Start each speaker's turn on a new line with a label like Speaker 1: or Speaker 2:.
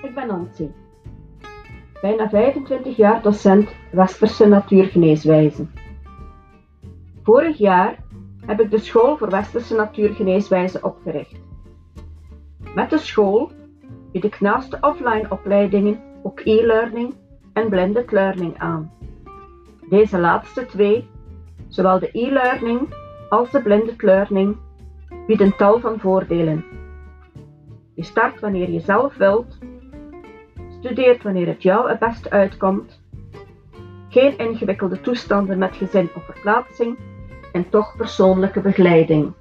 Speaker 1: ben Nancy. Bijna 25 jaar docent Westerse natuurgeneeswijze. Vorig jaar heb ik de School voor Westerse Natuurgeneeswijze opgericht. Met de school bied ik naast de offline opleidingen ook e-learning en blended learning aan. Deze laatste twee, zowel de e-learning als de blended learning, bieden tal van voordelen. Je start wanneer je zelf wilt, studeert wanneer het jou het best uitkomt, geen ingewikkelde toestanden met gezin of verplaatsing en toch persoonlijke begeleiding.